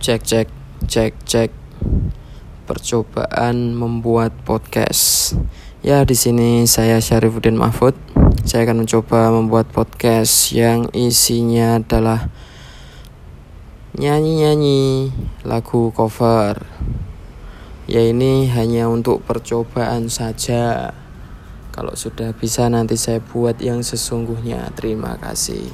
Cek cek cek cek. Percobaan membuat podcast. Ya, di sini saya Syarifuddin Mahfud. Saya akan mencoba membuat podcast yang isinya adalah nyanyi-nyanyi lagu cover. Ya ini hanya untuk percobaan saja. Kalau sudah bisa nanti saya buat yang sesungguhnya. Terima kasih.